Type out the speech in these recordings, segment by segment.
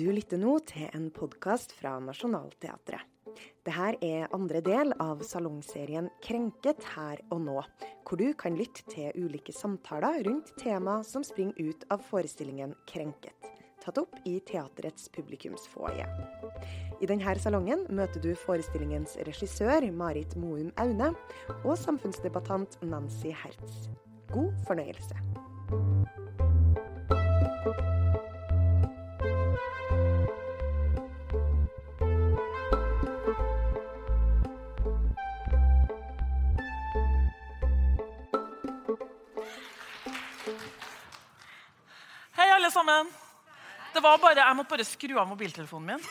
Du lytter nå til en podkast fra Nationaltheatret. Dette er andre del av salongserien Krenket her og nå, hvor du kan lytte til ulike samtaler rundt tema som springer ut av forestillingen Krenket, tatt opp i teaterets publikumsfoajé. I denne salongen møter du forestillingens regissør Marit Moum Aune og samfunnsdebattant Nancy Hertz. God fornøyelse. Det var bare, Jeg måtte bare skru av mobiltelefonen min.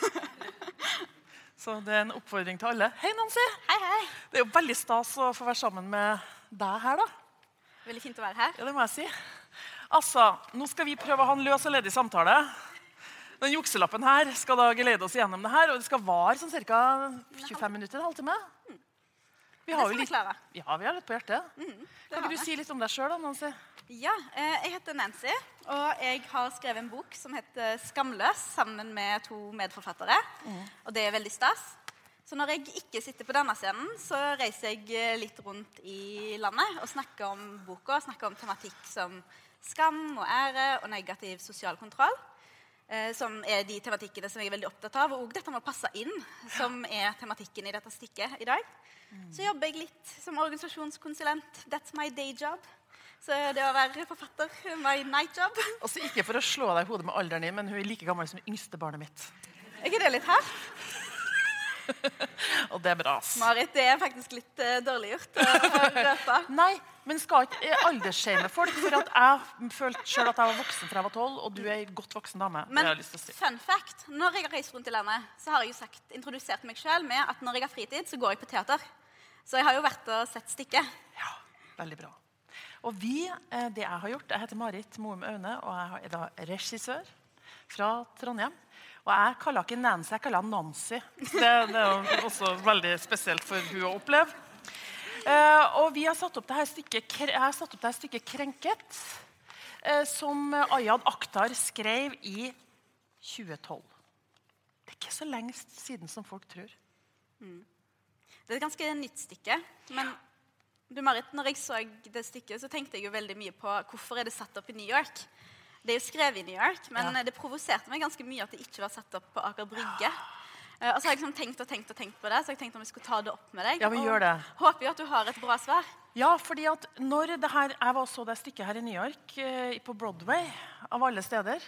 Så det er en oppfordring til alle. Hei, Nancy. Hei, hei. Det er jo veldig stas å få være sammen med deg her. da. Veldig fint å være her. Ja, det må jeg si. Altså, Nå skal vi prøve å ha en løs og ledig samtale. Den jukselappen her skal da geleide oss gjennom det her, og det skal vare sånn ca. 25 minutter. en halvtime. Vi har jo litt, ja, vi har litt på hjertet. Mm, Kan ikke du si litt om deg sjøl, Nancy? Ja, eh, Jeg heter Nancy, og jeg har skrevet en bok som heter 'Skamløs', sammen med to medforfattere. Og det er veldig stas. Så når jeg ikke sitter på denne scenen, så reiser jeg eh, litt rundt i landet og snakker om boka. Snakker om tematikk som skam og ære og negativ sosial kontroll. Eh, Som er de tematikkene som jeg er veldig opptatt av. Og dette med å passe inn, som er tematikken i dette stikket i dag. Så jobber jeg litt som organisasjonskonsulent. That's my day job. Så det å være forfatter er my night job. Altså, Ikke for å slå deg i hodet med alderen din, men hun er like gammel som det yngste barnet mitt. Er ikke det litt her? Og det er bra. ass. Marit, det er faktisk litt eh, dårlig gjort å røpe. Nei, men skal ikke eh, aldersshame folk? For at jeg følte selv at jeg var voksen fra jeg var tolv, og du er en godt voksen dame. det Men har jeg lyst til å si. fun fact, når jeg har reist rundt i landet, så har jeg jo sagt, introdusert meg selv med at når jeg har fritid, så går jeg på teater. Så jeg har jo vært og sett stykket. Ja, veldig bra. Og vi, eh, det jeg har gjort, jeg heter Marit Moum Aune, og jeg er da regissør fra Trondheim. Og jeg kaller ikke Nancy, jeg kaller henne Nancy. Det, det er også veldig spesielt for hun å oppleve. Eh, og vi har satt opp dette stykket, jeg har satt opp dette stykket 'Krenket', eh, som Ayad Akhtar skrev i 2012. Det er ikke så lenge siden som folk tror. Det er et ganske nytt stykke. Men du Marit, når jeg så det stykket, så tenkte jeg jo veldig mye på hvorfor er det satt opp i New York. Det er jo skrevet i New York, men Ja. det provoserte meg ganske mye at det ikke var satt opp på Aker Brygge. Eh, Og så har jeg liksom tenkt og tenkt og tenkt på det, så jeg tenkte om vi skulle ta det opp med deg. Ja, vi gjør det. Håper jo at du har et bra svar. Ja, fordi at når det her, Jeg var så det stykket her i New York, eh, på Broadway, av alle steder.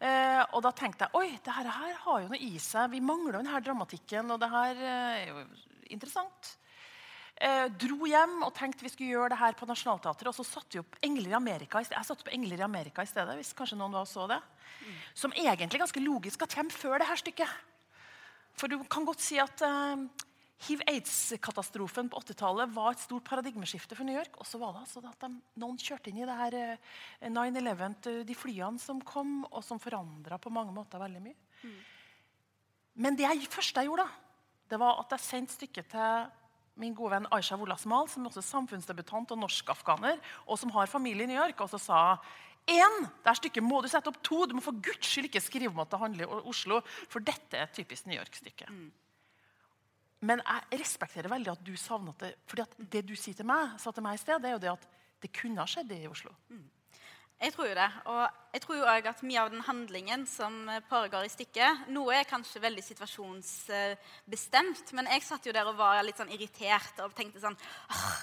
Eh, og da tenkte jeg oi, det her, her har jo noe i seg. Vi mangler jo denne dramatikken, og det her er jo interessant. Eh, dro hjem og tenkte vi skulle gjøre det her på Nationaltheatret. Og så satte vi opp Engler i Amerika i stedet. Jeg satte opp Engler i Amerika i stedet. hvis kanskje noen var så det. Som egentlig ganske logisk at kommer før det her stykket. For du kan godt si at eh, hiv-aids-katastrofen på 80-tallet var et stort paradigmeskifte for New York. Og så var det altså at de, noen kjørte inn i det her eh, 9-11, eh, de flyene som kom, og som forandra på mange måter veldig mye. Men det jeg, første jeg gjorde, da, det var at jeg sendte stykket til min gode venn Aisha Wolasmal, som er også samfunnsdebutant og norsk-afghaner, og som har familie i New York, og så sa én, det er stykket må du sette opp to. Du må for guds skyld ikke skrive om at det handler om Oslo, for dette er et typisk New York-stykke. Men jeg respekterer veldig at du savner det. fordi det du sier til meg, sa til meg i sted, det er jo det at det kunne ha skjedd i Oslo. Jeg tror jo det. Og jeg tror jo også at mye av den handlingen som eh, foregår i stykket Noe er kanskje veldig situasjonsbestemt, men jeg satt jo der og var litt sånn irritert og tenkte sånn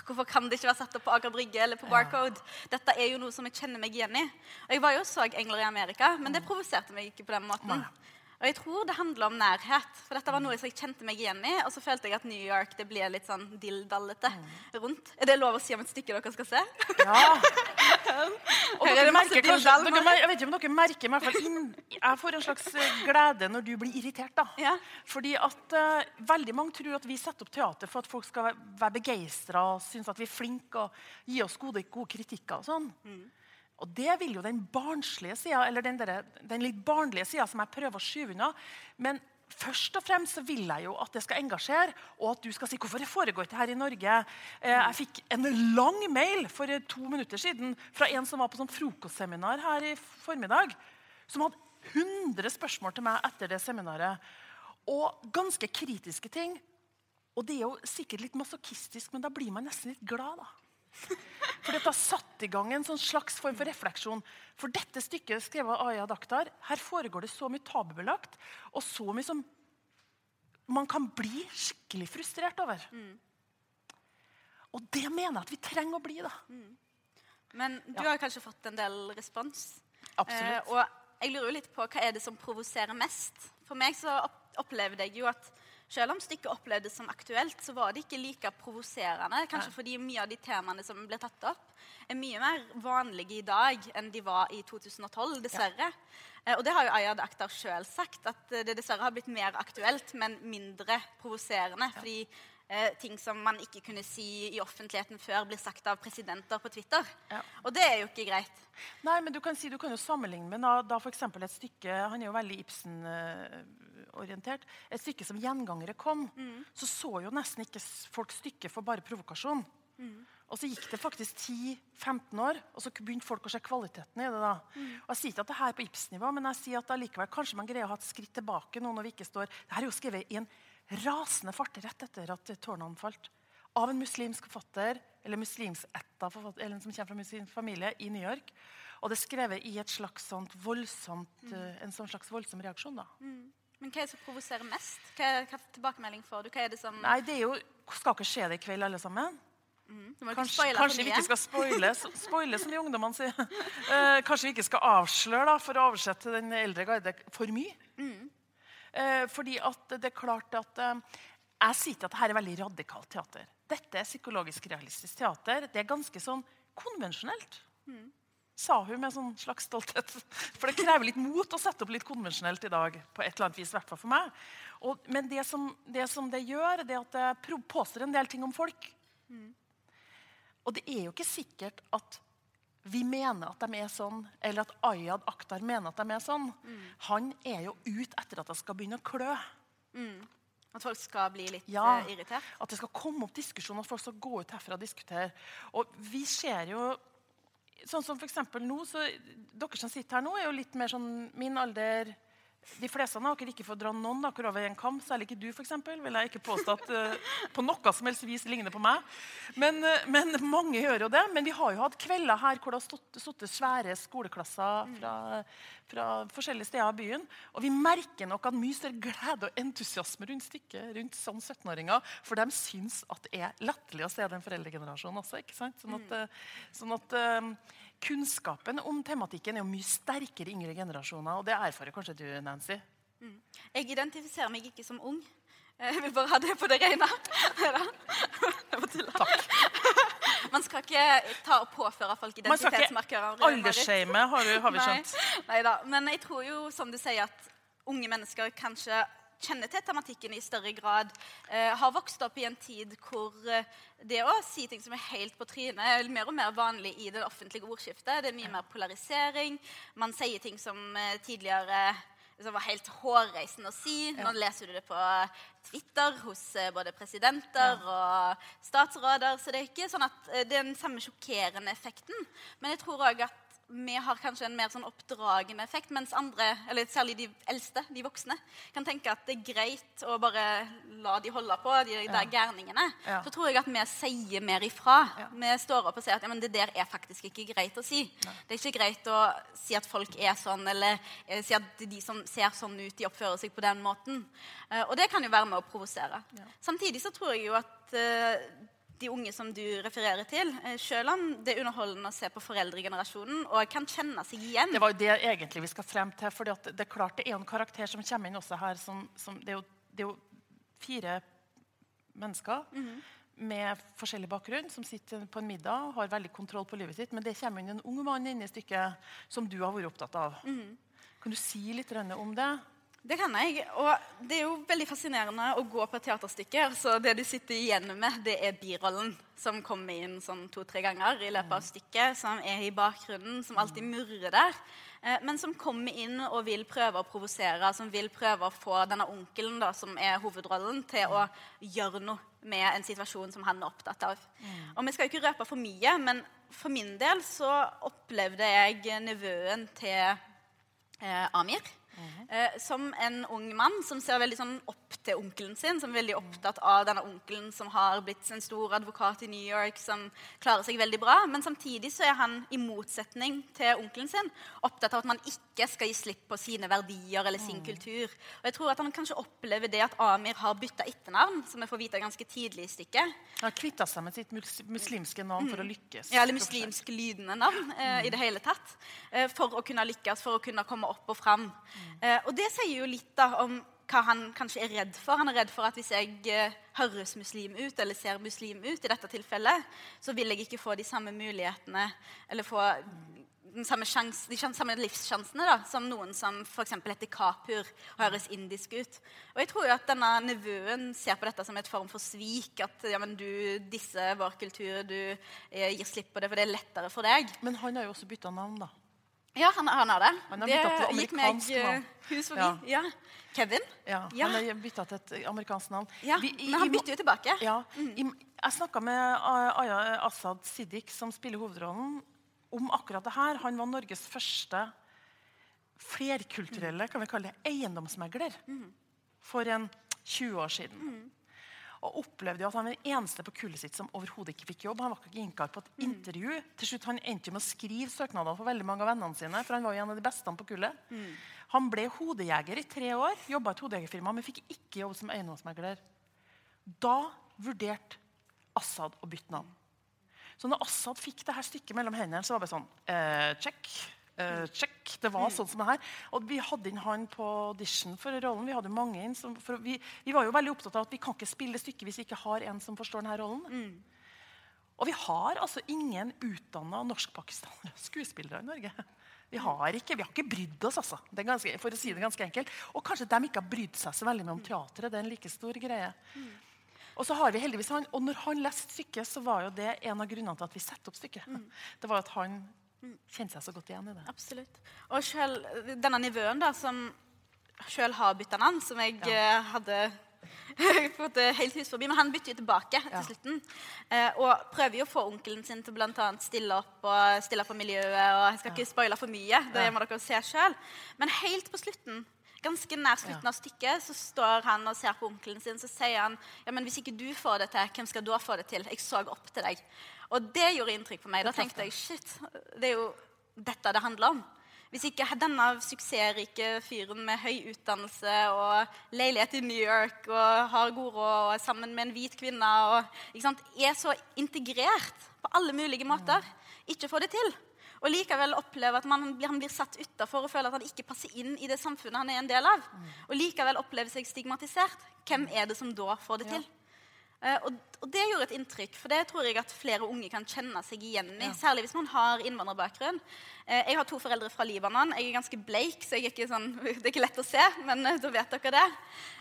Hvorfor kan det ikke være satt opp på Aker Brygge eller på Barcode? Dette er jo noe som jeg kjenner meg igjen i. Og jeg var jo og så 'Engler i Amerika', men det provoserte meg ikke på den måten. Og jeg tror det handler om nærhet. For dette var noe som jeg kjente meg igjen i. Og så følte jeg at New York det ble litt sånn dilldallete rundt. Er det lov å si om et stykke dere skal se? Ja. Og er dere merker kanskje, dere, jeg vet ikke om dere merker, inn, jeg får en slags eh, glede når du blir irritert. da. Ja. Fordi at uh, Veldig mange tror at vi setter opp teater for at folk skal være, begeistra og synes at vi er flinke og gi oss gode, gode kritikker. og sånn. Og det vil jo den barnslige sida, eller den, der, den litt barnlige sida som jeg prøver å skyve unna. Men Først og fremst så vil jeg jo at det skal engasjere, og at du skal si hvorfor foregår ikke her i Norge. Eh, jeg fikk en lang mail for to minutter siden fra en som var på sånn frokostseminar her i formiddag. Som hadde 100 spørsmål til meg etter det seminaret. Og ganske kritiske ting. Og det er jo sikkert litt masochistisk, men da blir man nesten litt glad. da. For dette satt i gang en sånn slags form for refleksjon. For dette stykket skrevet av Aya Dakhtar, her foregår det så mye tabubelagt, og så mye som man kan bli skikkelig frustrert over. Mm. Og det mener jeg at vi trenger å bli. da. Mm. Men du ja. har kanskje fått en del respons. Absolutt. Eh, og jeg lurer jo litt på hva er det som provoserer mest. For meg så opplevde jeg jo at selv om stykket opplevdes som aktuelt, så var det ikke like provoserende. Kanskje fordi mye av de temaene som ble tatt opp, er mye mer vanlige i dag enn de var i 2012, dessverre. Ja. Eh, og det har jo Ayad Akhtar sjøl sagt, at det dessverre har blitt mer aktuelt, men mindre provoserende. Fordi eh, ting som man ikke kunne si i offentligheten før, blir sagt av presidenter på Twitter. Ja. Og det er jo ikke greit. Nei, men du kan, si, du kan jo sammenligne med da, da f.eks. et stykke Han er jo veldig Ibsen... Eh, orientert. Et stykke som 'Gjengangere' kom, mm. så så jo nesten ikke folk stykket for bare provokasjon. Mm. Og så gikk det faktisk 10-15 år, og så begynte folk å se kvaliteten i det. da. Mm. Og Jeg sier ikke at det her er på Ibsen-nivå, men jeg sier at likevel, kanskje man greier å ha et skritt tilbake nå når vi ikke står Det her er jo skrevet i en rasende fart rett etter at tårnene falt. Av en muslimsk forfatter, eller muslimsetta forfatter, eller en som kommer fra muslimsk familie i New York. Og det er skrevet i et slags sånt voldsomt, mm. uh, en sånn slags voldsom reaksjon. da. Mm. Men hva er det som provoserer mest? Hva, hva tilbakemelding får du? Hva er det som Nei, det er jo Skal ikke skje det i kveld, alle sammen? Mm. Kanskje, kanskje vi ikke skal spoile, spoile som de ungdommene sier. Eh, kanskje vi ikke skal avsløre, da, for å oversette den eldre garde, for mye. Eh, fordi at det er klart at eh, Jeg sier ikke at dette er veldig radikalt teater. Dette er psykologisk realistisk teater. Det er ganske sånn konvensjonelt. Mm sa hun med sånn slags stolthet. For det krever litt mot å sette opp litt konvensjonelt i dag. på et eller annet vis, hvert for meg. Og, men det som, det som, det gjør, det er at det påstår en del ting om folk. Mm. Og det er jo ikke sikkert at vi mener at de er sånn, eller at Ayad Akhtar mener at de er sånn. Mm. Han er jo ute etter at det skal begynne å klø. Mm. At folk skal bli litt ja, uh, irritert? At det skal komme opp diskusjon, at folk skal gå ut herfra og diskutere. Og vi ser jo sånn som for eksempel nå, så Dere som sitter her nå, er jo litt mer sånn min alder de fleste av dere ikke får dra noen dere over en kam, særlig ikke du, f.eks. Vil jeg ikke påstå at uh, på noe som helst vis ligner på meg. Men, uh, men, mange gjør jo det. Men vi har jo hatt kvelder her hvor det har sittet svære skoleklasser fra, fra, forskjellige steder i byen. Og vi merker nok at mye større glede og entusiasme rundt stykket rundt sånn 17-åringer. For de syns at det er latterlig å se den foreldregenerasjonen også. ikke sant? Sånn at, uh, sånn at kunnskapen om tematikken er jo mye sterkere i yngre generasjoner. Og det erfarer kanskje du, Nancy? Mm. Jeg identifiserer meg ikke som ung. Jeg vil bare ha det på det rene. Takk. Man skal ikke ta og påføre folk identitetsmarkører. Aldersshame har, har vi skjønt. Nei, da. Men jeg tror jo, som du sier, at unge mennesker kanskje kjenner til tematikken i større grad, eh, har vokst opp i en tid hvor eh, det å si ting som er helt på trynet, er mer og mer vanlig i det offentlige ordskiftet. Det er mye mer polarisering. Man sier ting som eh, tidligere som var helt hårreisende å si. Nå leser du det på Twitter hos eh, både presidenter og statsråder. Så det er ikke sånn at eh, det er den samme sjokkerende effekten. Men jeg tror òg at vi har kanskje en mer sånn oppdragende effekt, mens andre, eller særlig de eldste, de voksne, kan tenke at det er greit å bare la de holde på, de der ja. gærningene. Ja. Så tror jeg at vi sier mer ifra. Ja. Vi står opp og sier at ja, det der er faktisk ikke greit å si. Det er ikke greit å si at folk er sånn, eller eh, si at de som ser sånn ut, de oppfører seg på den måten. Eh, og det kan jo være med å provosere. Samtidig så tror jeg jo at uh, de unge som du refererer til, eh, selv om det er underholdende å se på foreldregenerasjonen og kan kjenne seg igjen. Det var jo det egentlig vi skal frem til. for det er klart det er en karakter som kommer inn også her. Som, som det, er jo, det, er jo, fire mennesker mm -hmm. med forskjellig bakgrunn som sitter på en middag og har veldig kontroll på livet sitt. Men det kommer inn en ung mann inn i stykket som du har vært opptatt av. Mm -hmm. Kan du si litt om det? Det kan jeg. Og det er jo veldig fascinerende å gå på et teaterstykke. Så det du sitter igjen med, det er birollen som kommer inn sånn to-tre ganger i løpet av stykket. Som er i bakgrunnen, som alltid murrer der. Eh, men som kommer inn og vil prøve å provosere, som vil prøve å få denne onkelen, da, som er hovedrollen, til å gjøre noe med en situasjon som han er opptatt av. Og Vi skal jo ikke røpe for mye, men for min del så opplevde jeg nevøen til eh, Amir Eh, som en ung mann som ser veldig sånn opp til onkelen sin. Som er veldig opptatt av denne onkelen som har blitt en stor advokat i New York. Som klarer seg veldig bra. Men samtidig så er han i motsetning til onkelen sin opptatt av at man ikke skal gi slipp på sine verdier eller sin mm. kultur. Og jeg tror at han kanskje opplever det at Amir har bytta etternavn, som vi får vite ganske tidlig i stykket. Han har kvitta seg med sitt muslimske navn for å lykkes. Ja, eller muslimsk lydende navn eh, i det hele tatt. Eh, for å kunne lykkes, for å kunne komme opp og fram. Eh, og det sier jo litt da om hva han kanskje er redd for. Han er redd for at hvis jeg eh, høres muslim ut, eller ser muslim ut, i dette tilfellet, så vil jeg ikke få de samme mulighetene eller få samme sjans, de samme livssjansene da, som noen som f.eks. heter Kapur og høres indisk ut. Og jeg tror jo at denne nevøen ser på dette som et form for svik. At ja, men du disser vår kultur, du eh, gir slipp på det, for det er lettere for deg. Men han har jo også bytta navn, da. Ja, han, han har det. Han har det gikk meg uh, hus forbi. Ja. ja. Kevin? Ja. Han har bytta til et amerikansk navn. Ja, Vi, i, Men han bytter jo tilbake. Ja, mm. i, jeg snakka med Aya Asaad Siddik, som spiller hovedrollen, om akkurat det her. Han var Norges første flerkulturelle kan vi kalle det, eiendomsmegler mm. for en 20 år siden. Mm og opplevde jo at han var den eneste på kullet sitt som overhodet ikke fikk jobb. Han var ikke innkalt på et mm. intervju. Til slutt Han endte med å skrive søknader for veldig mange av vennene sine. for han var jo en av de beste på kullet. Mm. Han ble hodejeger i tre år, jobba i et hodejegerfirma, men fikk ikke jobb som eiendomsmegler. Da vurderte Assad å bytte navn. Så når Assad fikk det her stykket mellom hendene, så var det sånn eh, Check. Uh, check. Det var mm. sånn som det her. Og vi hadde inn han på audition for rollen. Vi hadde mange inn. Som, vi, vi, var jo veldig opptatt av at vi kan ikke spille stykket hvis vi ikke har en som forstår denne rollen. Mm. Og vi har altså ingen utdanna norsk-pakistanere skuespillere i Norge. Vi har ikke vi har ikke brydd oss, altså. Ganske, for å si det ganske enkelt. Og kanskje de ikke har brydd seg så veldig mye om teatret. Det er en like stor greie. Mm. Og så har vi heldigvis han, og når han leste stykket, så var jo det en av grunnene til at vi satte opp stykket. Mm. Det var at han kjente seg så godt igjen i det. Absolutt. Og selv, denne nivåen da, som sjøl har bytta navn, som jeg ja. uh, hadde fått helt hus forbi, Men han bytter jo tilbake ja. til slutten. Uh, og prøver jo å få onkelen sin til annet stille opp og stille på miljøet. og Jeg skal ikke spoile for mye, det må dere se selv. Men helt på slutten Ganske nær slutten av stykket så står han og ser på onkelen sin. Så sier han ja, men hvis ikke du får det til, hvem skal da få det til? Jeg så opp til deg. Og det gjorde inntrykk på meg. Da tenkte jeg shit, det er jo dette det handler om. Hvis ikke denne suksessrike fyren med høy utdannelse og leilighet i New York og har god råd og er sammen med en hvit kvinne og, sant, er så integrert på alle mulige måter, ikke får det til, og likevel oppleve at man, han blir satt utafor og føler at han ikke passer inn i det samfunnet han er en del av, og likevel opplever seg stigmatisert, hvem er det som da får det til? Uh, og, og, det gjorde et inntrykk, for det tror jeg at flere unge kan kjenne seg igjen i. Ja. Særlig hvis man har innvandrerbakgrunn. Uh, jeg har to foreldre fra Libanon. Jeg er ganske bleik, så er sånn, det er ikke lett å se. Men uh, da vet dere det.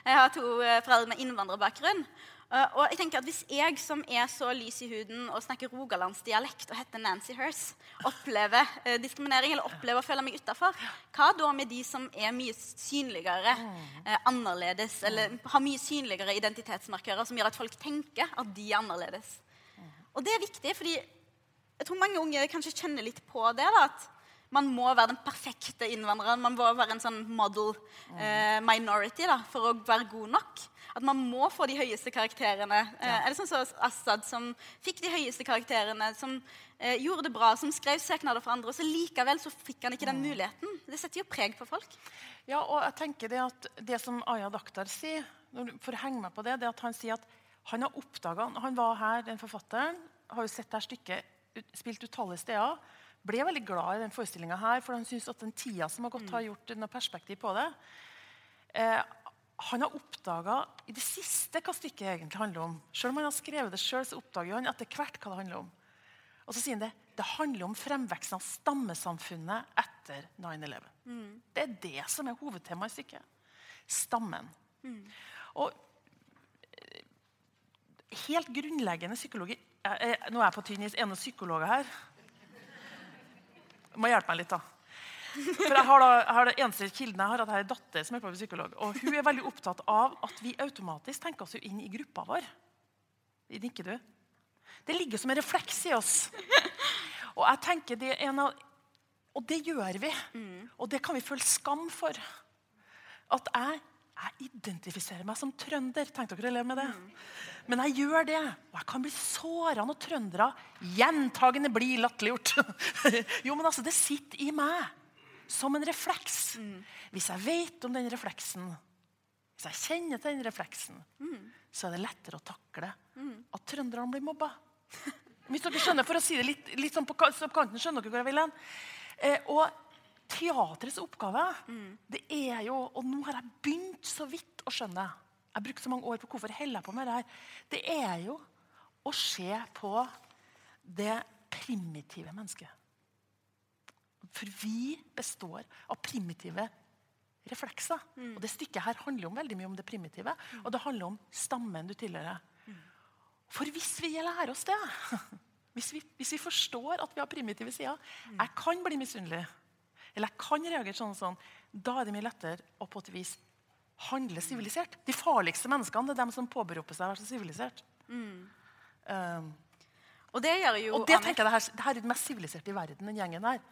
Jeg har to foreldre med innvandrerbakgrunn. Uh, og jeg tenker at Hvis jeg som er så lys i huden og snakker rogalandsdialekt og heter Nancy Hirst, opplever uh, diskriminering eller opplever å føle meg utafor, hva da med de som er mye synligere uh, annerledes, eller har mye synligere identitetsmarkører som gjør at folk tenker at de er annerledes? Og det er viktig, fordi jeg tror mange unge kanskje kjenner litt på det. da, at man må være den perfekte innvandreren. Man må være en sånn model minority da, for å være god nok. At man må få de høyeste karakterene. Eh, ja. Er det sånn som Assad, som fikk de høyeste karakterene, som eh, gjorde det bra, som skrev søknader for andre, og så likevel så fikk han ikke den mm. muligheten? Det setter jo preg på folk. Ja, og jeg tenker Det at det som Aya Dakhtar sier, for å henge meg på det, det at han sier at han har oppdaga Han var her, den forfatteren, har jo sett det stykket spilt utallige steder. Ble veldig glad i den forestillinga her, for han syns at den tida som har gått, mm. har gjort noe perspektiv på det. Eh, han har oppdaga i det siste hva stykket egentlig handler om. Selv om han har skrevet det så oppdager han etter hvert hva det handler om. Og så sier han det det handler om fremveksten av stammesamfunnet etter 9-11. Mm. Det er det som er hovedtemaet i stykket. stammen. Og eh, helt grunnleggende psykologi jeg, jeg, Nå er jeg på tynn is. Er det noen psykologer her? Må hjelpe meg litt, da. For jeg har, da, jeg har det eneste kilden jeg har, at jeg har en datter som er på psykolog. Og hun er veldig opptatt av at vi automatisk tenker oss inn i gruppa vår. Nikker du? Det ligger som en refleks i oss. Og jeg tenker det er en av Og det gjør vi. Og det kan vi føle skam for. At jeg, jeg identifiserer meg som trønder. Tenkte dere å leve med det? Men jeg gjør det. Og jeg kan bli såra når trøndere gjentagende blir latterliggjort. jo, men altså, det sitter i meg som en refleks. Hvis jeg vet om den refleksen, hvis jeg kjenner til den refleksen, så er det lettere å takle at trønderne blir mobba. Hvis dere skjønner, For å si det litt, litt sånn på kanten, skjønner dere hvor jeg vil hen? Eh, og teatrets oppgave det er jo Og nå har jeg begynt så vidt å skjønne Jeg har brukt så mange år på hvorfor jeg holder på med det her. Det er jo å se på det primitive mennesket. For vi består av primitive reflekser. Og det stykket her handler om veldig mye om det primitive. Og det handler om stammen du tilhører. For hvis vi lærer oss det, hvis vi, hvis vi forstår at vi har primitive sider Jeg kan bli misunnelig. Eller jeg kan reagere sånn og sånn. Da er det mye lettere å på et vis handle sivilisert. De farligste menneskene er dem som påberoper seg å være så sivilisert. Um, Og det gjør jo og det tenker jeg det her, det her er det mest siviliserte i verden, den gjengen der.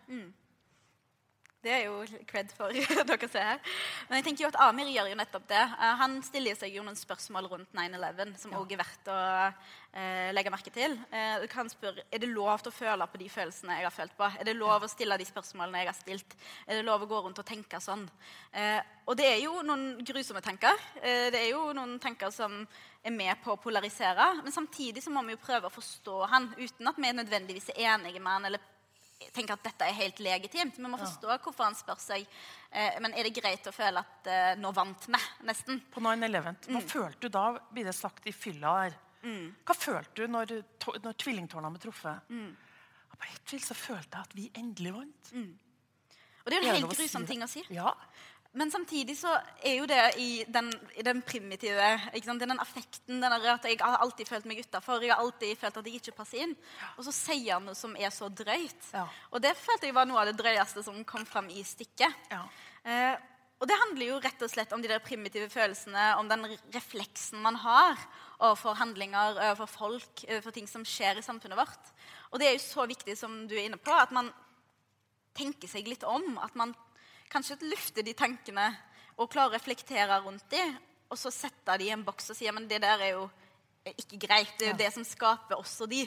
Det er jo cred for dere ser her. Men jeg tenker jo at Amir gjør jo nettopp det. Eh, Han stiller seg jo noen spørsmål rundt 9-11 som også er verdt å eh, legge merke til. Eh, du kan spørre, Er det lov til å føle på de følelsene jeg har følt på? Er det lov å stille de spørsmålene jeg har stilt? Er det lov å gå rundt og tenke sånn? Eh, og det er jo noen grusomme tanker. Eh, det er jo noen tanker som er med på å polarisere. Men samtidig så må vi jo prøve å forstå han uten at vi nødvendigvis er enige med han eller tenker at dette er helt legitimt. Vi må forstå hvorfor han spør seg eh, men er det greit å føle at eh, nå vant vi, nesten. På 9-11. Hva følte du da, blir det sagt i fylla her? Hva følte du når, når tvillingtårnene ble truffet? Mm. På ett vis så følte jeg at vi endelig vant. Og det er jo en helt si grusom det? ting å si. Ja. Men samtidig så er jo det i den, i den primitive ikke sant? Den affekten den der at Jeg har alltid følt meg utafor. Jeg har alltid følt at jeg ikke passer inn. Og så sier han noe som er så drøyt. Ja. Og det følte jeg var noe av det drøyeste som kom fram i stykket. Ja. Eh, og det handler jo rett og slett om de der primitive følelsene, om den refleksen man har overfor handlinger, overfor folk, overfor ting som skjer i samfunnet vårt. Og det er jo så viktig, som du er inne på, at man tenker seg litt om. At man kanskje lufte de tankene og klare å reflektere rundt de, og så sette de i en boks og si men det der er jo ikke greit. Det er jo det som skaper også de.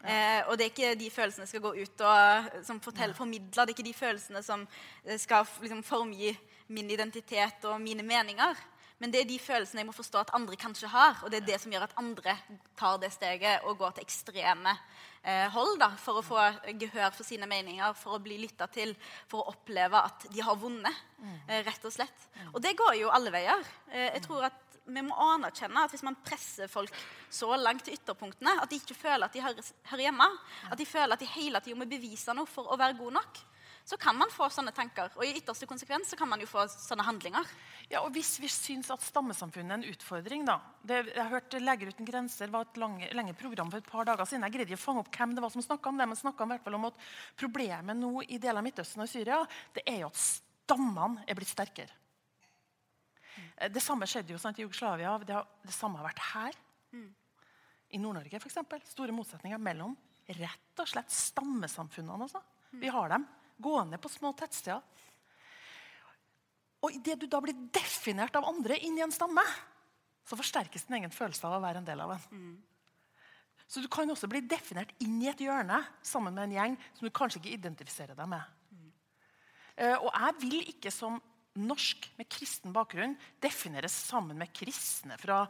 Eh, og det er ikke de følelsene som skal gå ut og som fortell, formidler. Det er ikke de følelsene som eh, skal liksom, formgi min identitet og mine meninger. Men det er de følelsene jeg må forstå at andre kanskje har. Og det er det som gjør at andre tar det steget og går til ekstreme eh, hold da, for å få gehør for sine meninger, for å bli lytta til, for å oppleve at de har vunnet. Eh, rett og slett. Og det går jo alle veier. Eh, jeg tror at vi må anerkjenne at hvis man presser folk så langt til ytterpunktene at de ikke føler at de hører, hører hjemme, at de føler at de hele tida må bevise noe for å være god nok, så kan man få sånne tanker. Og i ytterste konsekvens så kan man jo få sånne handlinger. Ja, og Hvis vi syns at stammesamfunnet er en utfordring da, det, Jeg hørt Leger uten grenser var et lange, lenge program for et par dager siden. Jeg greide ikke å fange opp hvem det var som snakka om det, men snakket i hvert fall om at problemet nå i deler av Midtøsten og Syria det er jo at stammene er blitt sterkere. Mm. Det samme skjedde jo sant, i Jugoslavia. Det, har, det samme har vært her. I Nord-Norge eksempel, Store motsetninger mellom rett og slett stammesamfunnene. Altså. Vi har dem gående på små tettsteder. Og idet du da blir definert av andre inn i en stamme, så forsterkes din egen følelse av å være en del av en. Så du kan også bli definert inn i et hjørne sammen med en gjeng som du kanskje ikke identifiserer deg med. Eh, og jeg vil ikke som norsk med kristen bakgrunn defineres sammen med kristne fra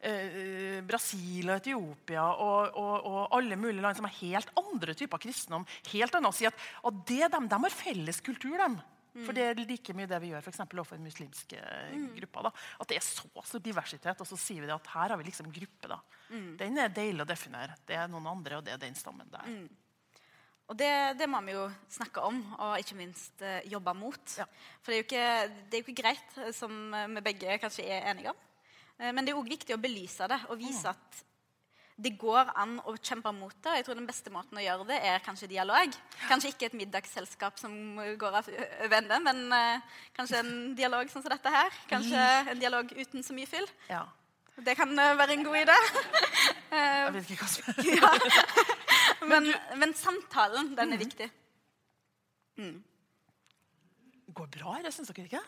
eh, Brasil og Etiopia og, og, og alle mulige land som har helt andre typer kristendom. Helt annet og si at, at det dem, de, har felles kultur, dem. For det er like mye det vi gjør for overfor muslimske grupper. da. At det er så stor diversitet, og så sier vi det at her har vi liksom gruppe. da. Den er deilig å definere. Det er noen andre, og det er den stammen der. Og det, det, må vi jo snakke om, og ikke minst uh, jobbe mot. Ja. For det er, ikke, det er, jo ikke, greit, eh, som vi begge kanskje er enige om. Uh, men det er òg viktig å belyse det og vise at det går an å kjempe mot det. jeg tror Den beste måten å gjøre det er kanskje dialog. Kanskje ikke et middagsselskap som går av ende, men uh, kanskje en dialog sånn som dette her. Kanskje mm. en dialog uten så mye fyll. Ja. Det kan være en god idé. jeg vet ikke hva som ja. Men, men, samtalen, den er mm. viktig. Mm. Går bra her, syns dere ikke?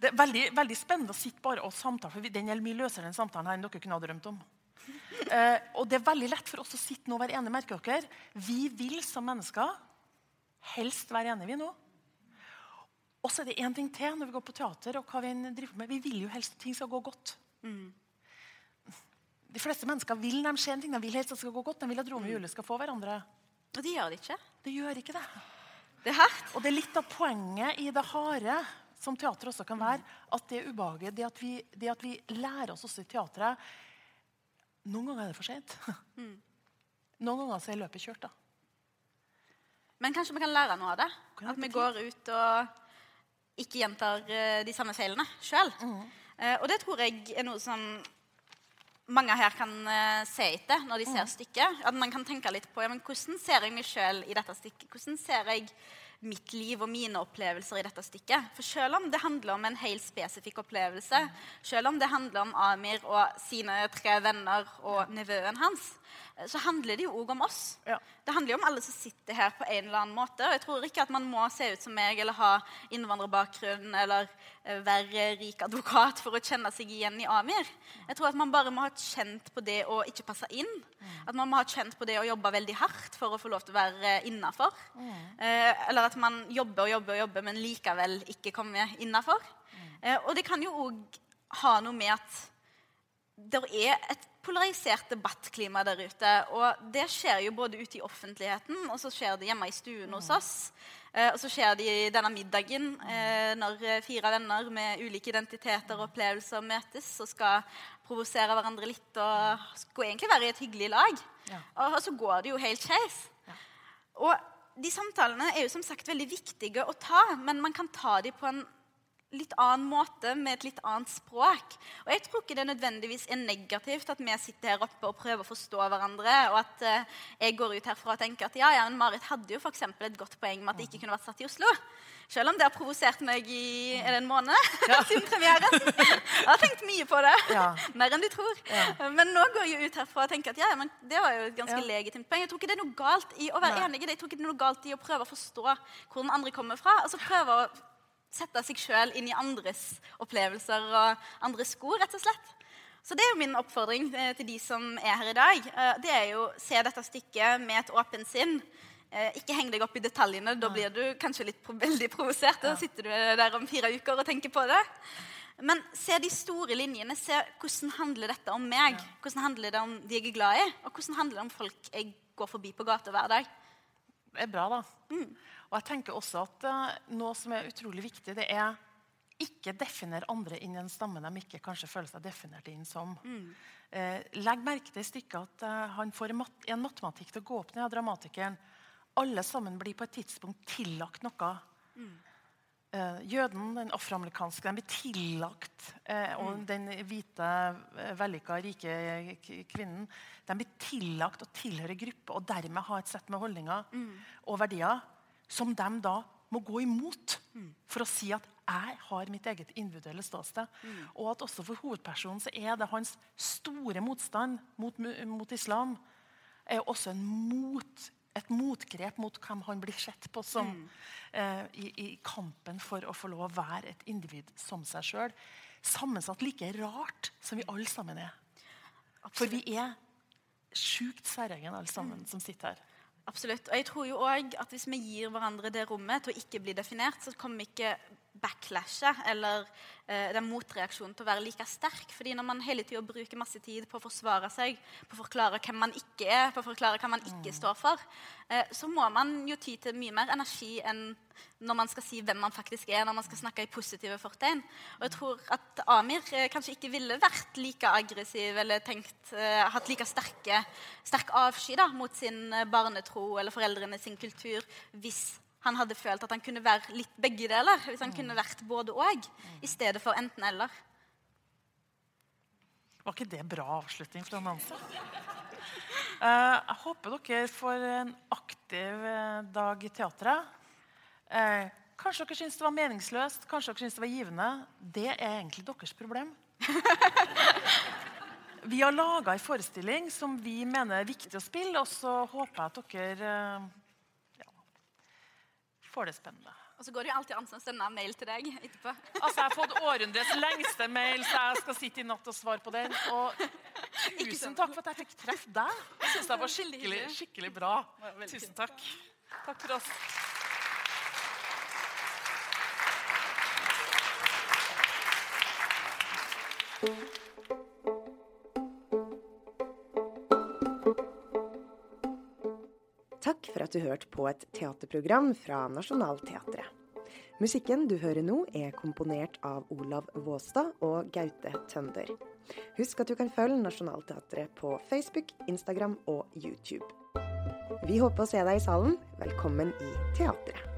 Det er veldig, veldig, spennende å sitte bare og samtale, for den er mye løsere den samtalen her enn dere kunne ha drømt om. Eh, og det er veldig lett for oss å sitte nå og være enige. merker dere. Vi vil som mennesker helst være enige, vi nå. Og så er det én ting til når vi går på teater. og hva Vi driver med. Vi vil jo helst at ting skal gå godt. Mm. De fleste mennesker vil når de ser en ting, de vil helst at det skal gå godt. De vil at Rome og Julie skal få hverandre. Og de gjør det ikke. Det gjør ikke det. Det er hardt. Og det er litt av poenget i det harde, som teater også kan være, at det ubehaget. Det, at vi, det at vi lærer oss også i teatret Noen ganger er det for sent. Mm. Noen ganger så er løpet kjørt. da. Men kanskje vi kan lære noe av det? At vi går ut og ikke gjentar eh, de samme feilene sjøl. Mm. Uh, og det tror jeg er noe som mange her kan uh, se etter når de ser mm. stykket. At man kan tenke litt på ja, men hvordan ser jeg meg sjøl i dette stykket. Hvordan ser jeg mitt liv og mine opplevelser i dette stykket. For selv om det handler om en helt spesifikk opplevelse, selv om det handler om Amir og sine tre venner og nevøen hans, så handler det jo òg om oss. Ja. Det handler jo om alle som sitter her på en eller annen måte. Og jeg tror ikke at man må se ut som meg eller ha innvandrerbakgrunn eller eh, være rik advokat for å kjenne seg igjen i Amir. Jeg tror at man bare må ha kjent på det å ikke passe inn. At man må ha kjent på det å jobbe veldig hardt for å få lov til å være innafor. Eh, eller at man jobber og jobber og jobber, men likevel ikke kommer innafor. Eh, og det kan jo òg ha noe med at det er et polarisert debattklima der ute. Og det skjer jo både ute i offentligheten, og så skjer det hjemme i stuen hos oss. Eh, og så skjer det i denne middagen eh, når fire venner med ulike identiteter og opplevelser møtes og skal provosere hverandre litt og skulle egentlig være i et hyggelig lag. Ja. Og, så går det jo helt skeis. Ja. Og de samtalene er jo som sagt veldig viktige å ta, men man kan ta dem på en litt annen måte, med et litt annet språk. Og jeg tror ikke det nødvendigvis er negativt at vi sitter her oppe og prøver å forstå hverandre, og at uh, jeg går ut herfra og tenker at ja, ja, men Marit hadde jo for et godt poeng med at det ikke kunne vært satt i Oslo. Selv om det har provosert meg i er det en måned ja. siden premieren. Jeg har tenkt mye på det. Ja. Mer enn du tror. Ja. Men nå går jeg ut herfra og tenker at ja, men det var jo et ganske legitimt poeng. Jeg tror ikke det er noe galt i å være enig i det. Jeg tror ikke det er noe galt i å prøve å forstå hvor den andre kommer fra. Altså prøve å sette seg sjøl inn i andres opplevelser og andres sko, rett og slett. Så det er jo min oppfordring eh, til de som er her i dag. Eh, det er jo se dette stykket med et åpent sinn. Eh, ikke heng deg opp i detaljene. Da blir du kanskje litt veldig provosert. Da sitter du der om fire uker og tenker på det. Men se de store linjene. Se hvordan handler dette om meg? Hvordan handler det om de jeg er glad i? Og hvordan handler det om folk jeg går forbi på gata hver dag? Det er bra, da. Mm. Og jeg tenker også at uh, Noe som er utrolig viktig, det er ikke definere andre inn i en stamme de ikke kanskje føler seg definert inn som. Mm. Eh, legg merke til i stykket at eh, han får en, mat en, matematikk til å gå opp ned av dramatikeren. Alle sammen blir på et tidspunkt tillagt noe. Mm. Eh, jøden, den afroamerikanske, den blir tillagt eh, Og mm. den hvite, eh, vellykka, rike kvinnen den blir tillagt å tilhøre gruppe og dermed ha et sett med holdninger mm. og verdier som de da må gå imot for å si at 'jeg har mitt eget individuelle ståsted'. Mm. Og at også for hovedpersonen så er det hans store motstand mot, mot islam er også en mot, et motgrep mot hvem han blir sett på som mm. eh, i, i, kampen for å få lov å være et individ som seg sjøl. Sammensatt like rart som vi alle sammen er. Absolutt. For vi er sjukt særegne alle sammen mm. som sitter her. Absolutt. Og jeg tror jo også at Hvis vi gir hverandre det rommet til å ikke bli definert, så kommer vi ikke backlashet eller eh, den motreaksjonen til å være like sterk. Fordi når man hele tida bruker masse tid på å forsvare seg, på å forklare hvem man ikke er, på å forklare hva man ikke står for, eh, så må man jo ty til mye mer energi enn når man skal si hvem man faktisk er, når man skal snakke i positive fortegn. Og jeg tror at Amir eh, kanskje ikke ville vært like aggressiv eller tenkt, eh, hatt like sterke, sterk avsky da, mot sin eh, barnetro eller foreldrene sin kultur hvis han hadde følt at han kunne være litt begge deler. Hvis han kunne vært både og, i stedet for enten-eller. Var ikke det bra avslutning fra Nansa? Eh, jeg håper dere får en aktiv eh, dag i teatret. Eh, kanskje dere syns det var meningsløst, kanskje dere syns det var givende. Det er egentlig deres problem. Vi har laga en forestilling som vi mener er viktig å spille, og så håper jeg at dere får det spennende. Og så går det jo alltid an å sende en mail til deg etterpå. Altså, Jeg har fått århundrets lengste mail, så jeg skal sitte i natt og svare på den. Og tusen takk for at jeg fikk treffe deg. Jeg syns det var skikkelig, skikkelig bra. Tusen takk. Takk for oss. Takk for du hørte på et teaterprogram fra Nationaltheatret. Musikken du hører nå, er komponert av Olav Våstad og Gaute Tønder. Husk at du kan følge Nationaltheatret på Facebook, Instagram og YouTube. Vi håper å se deg i salen. Velkommen i teatret.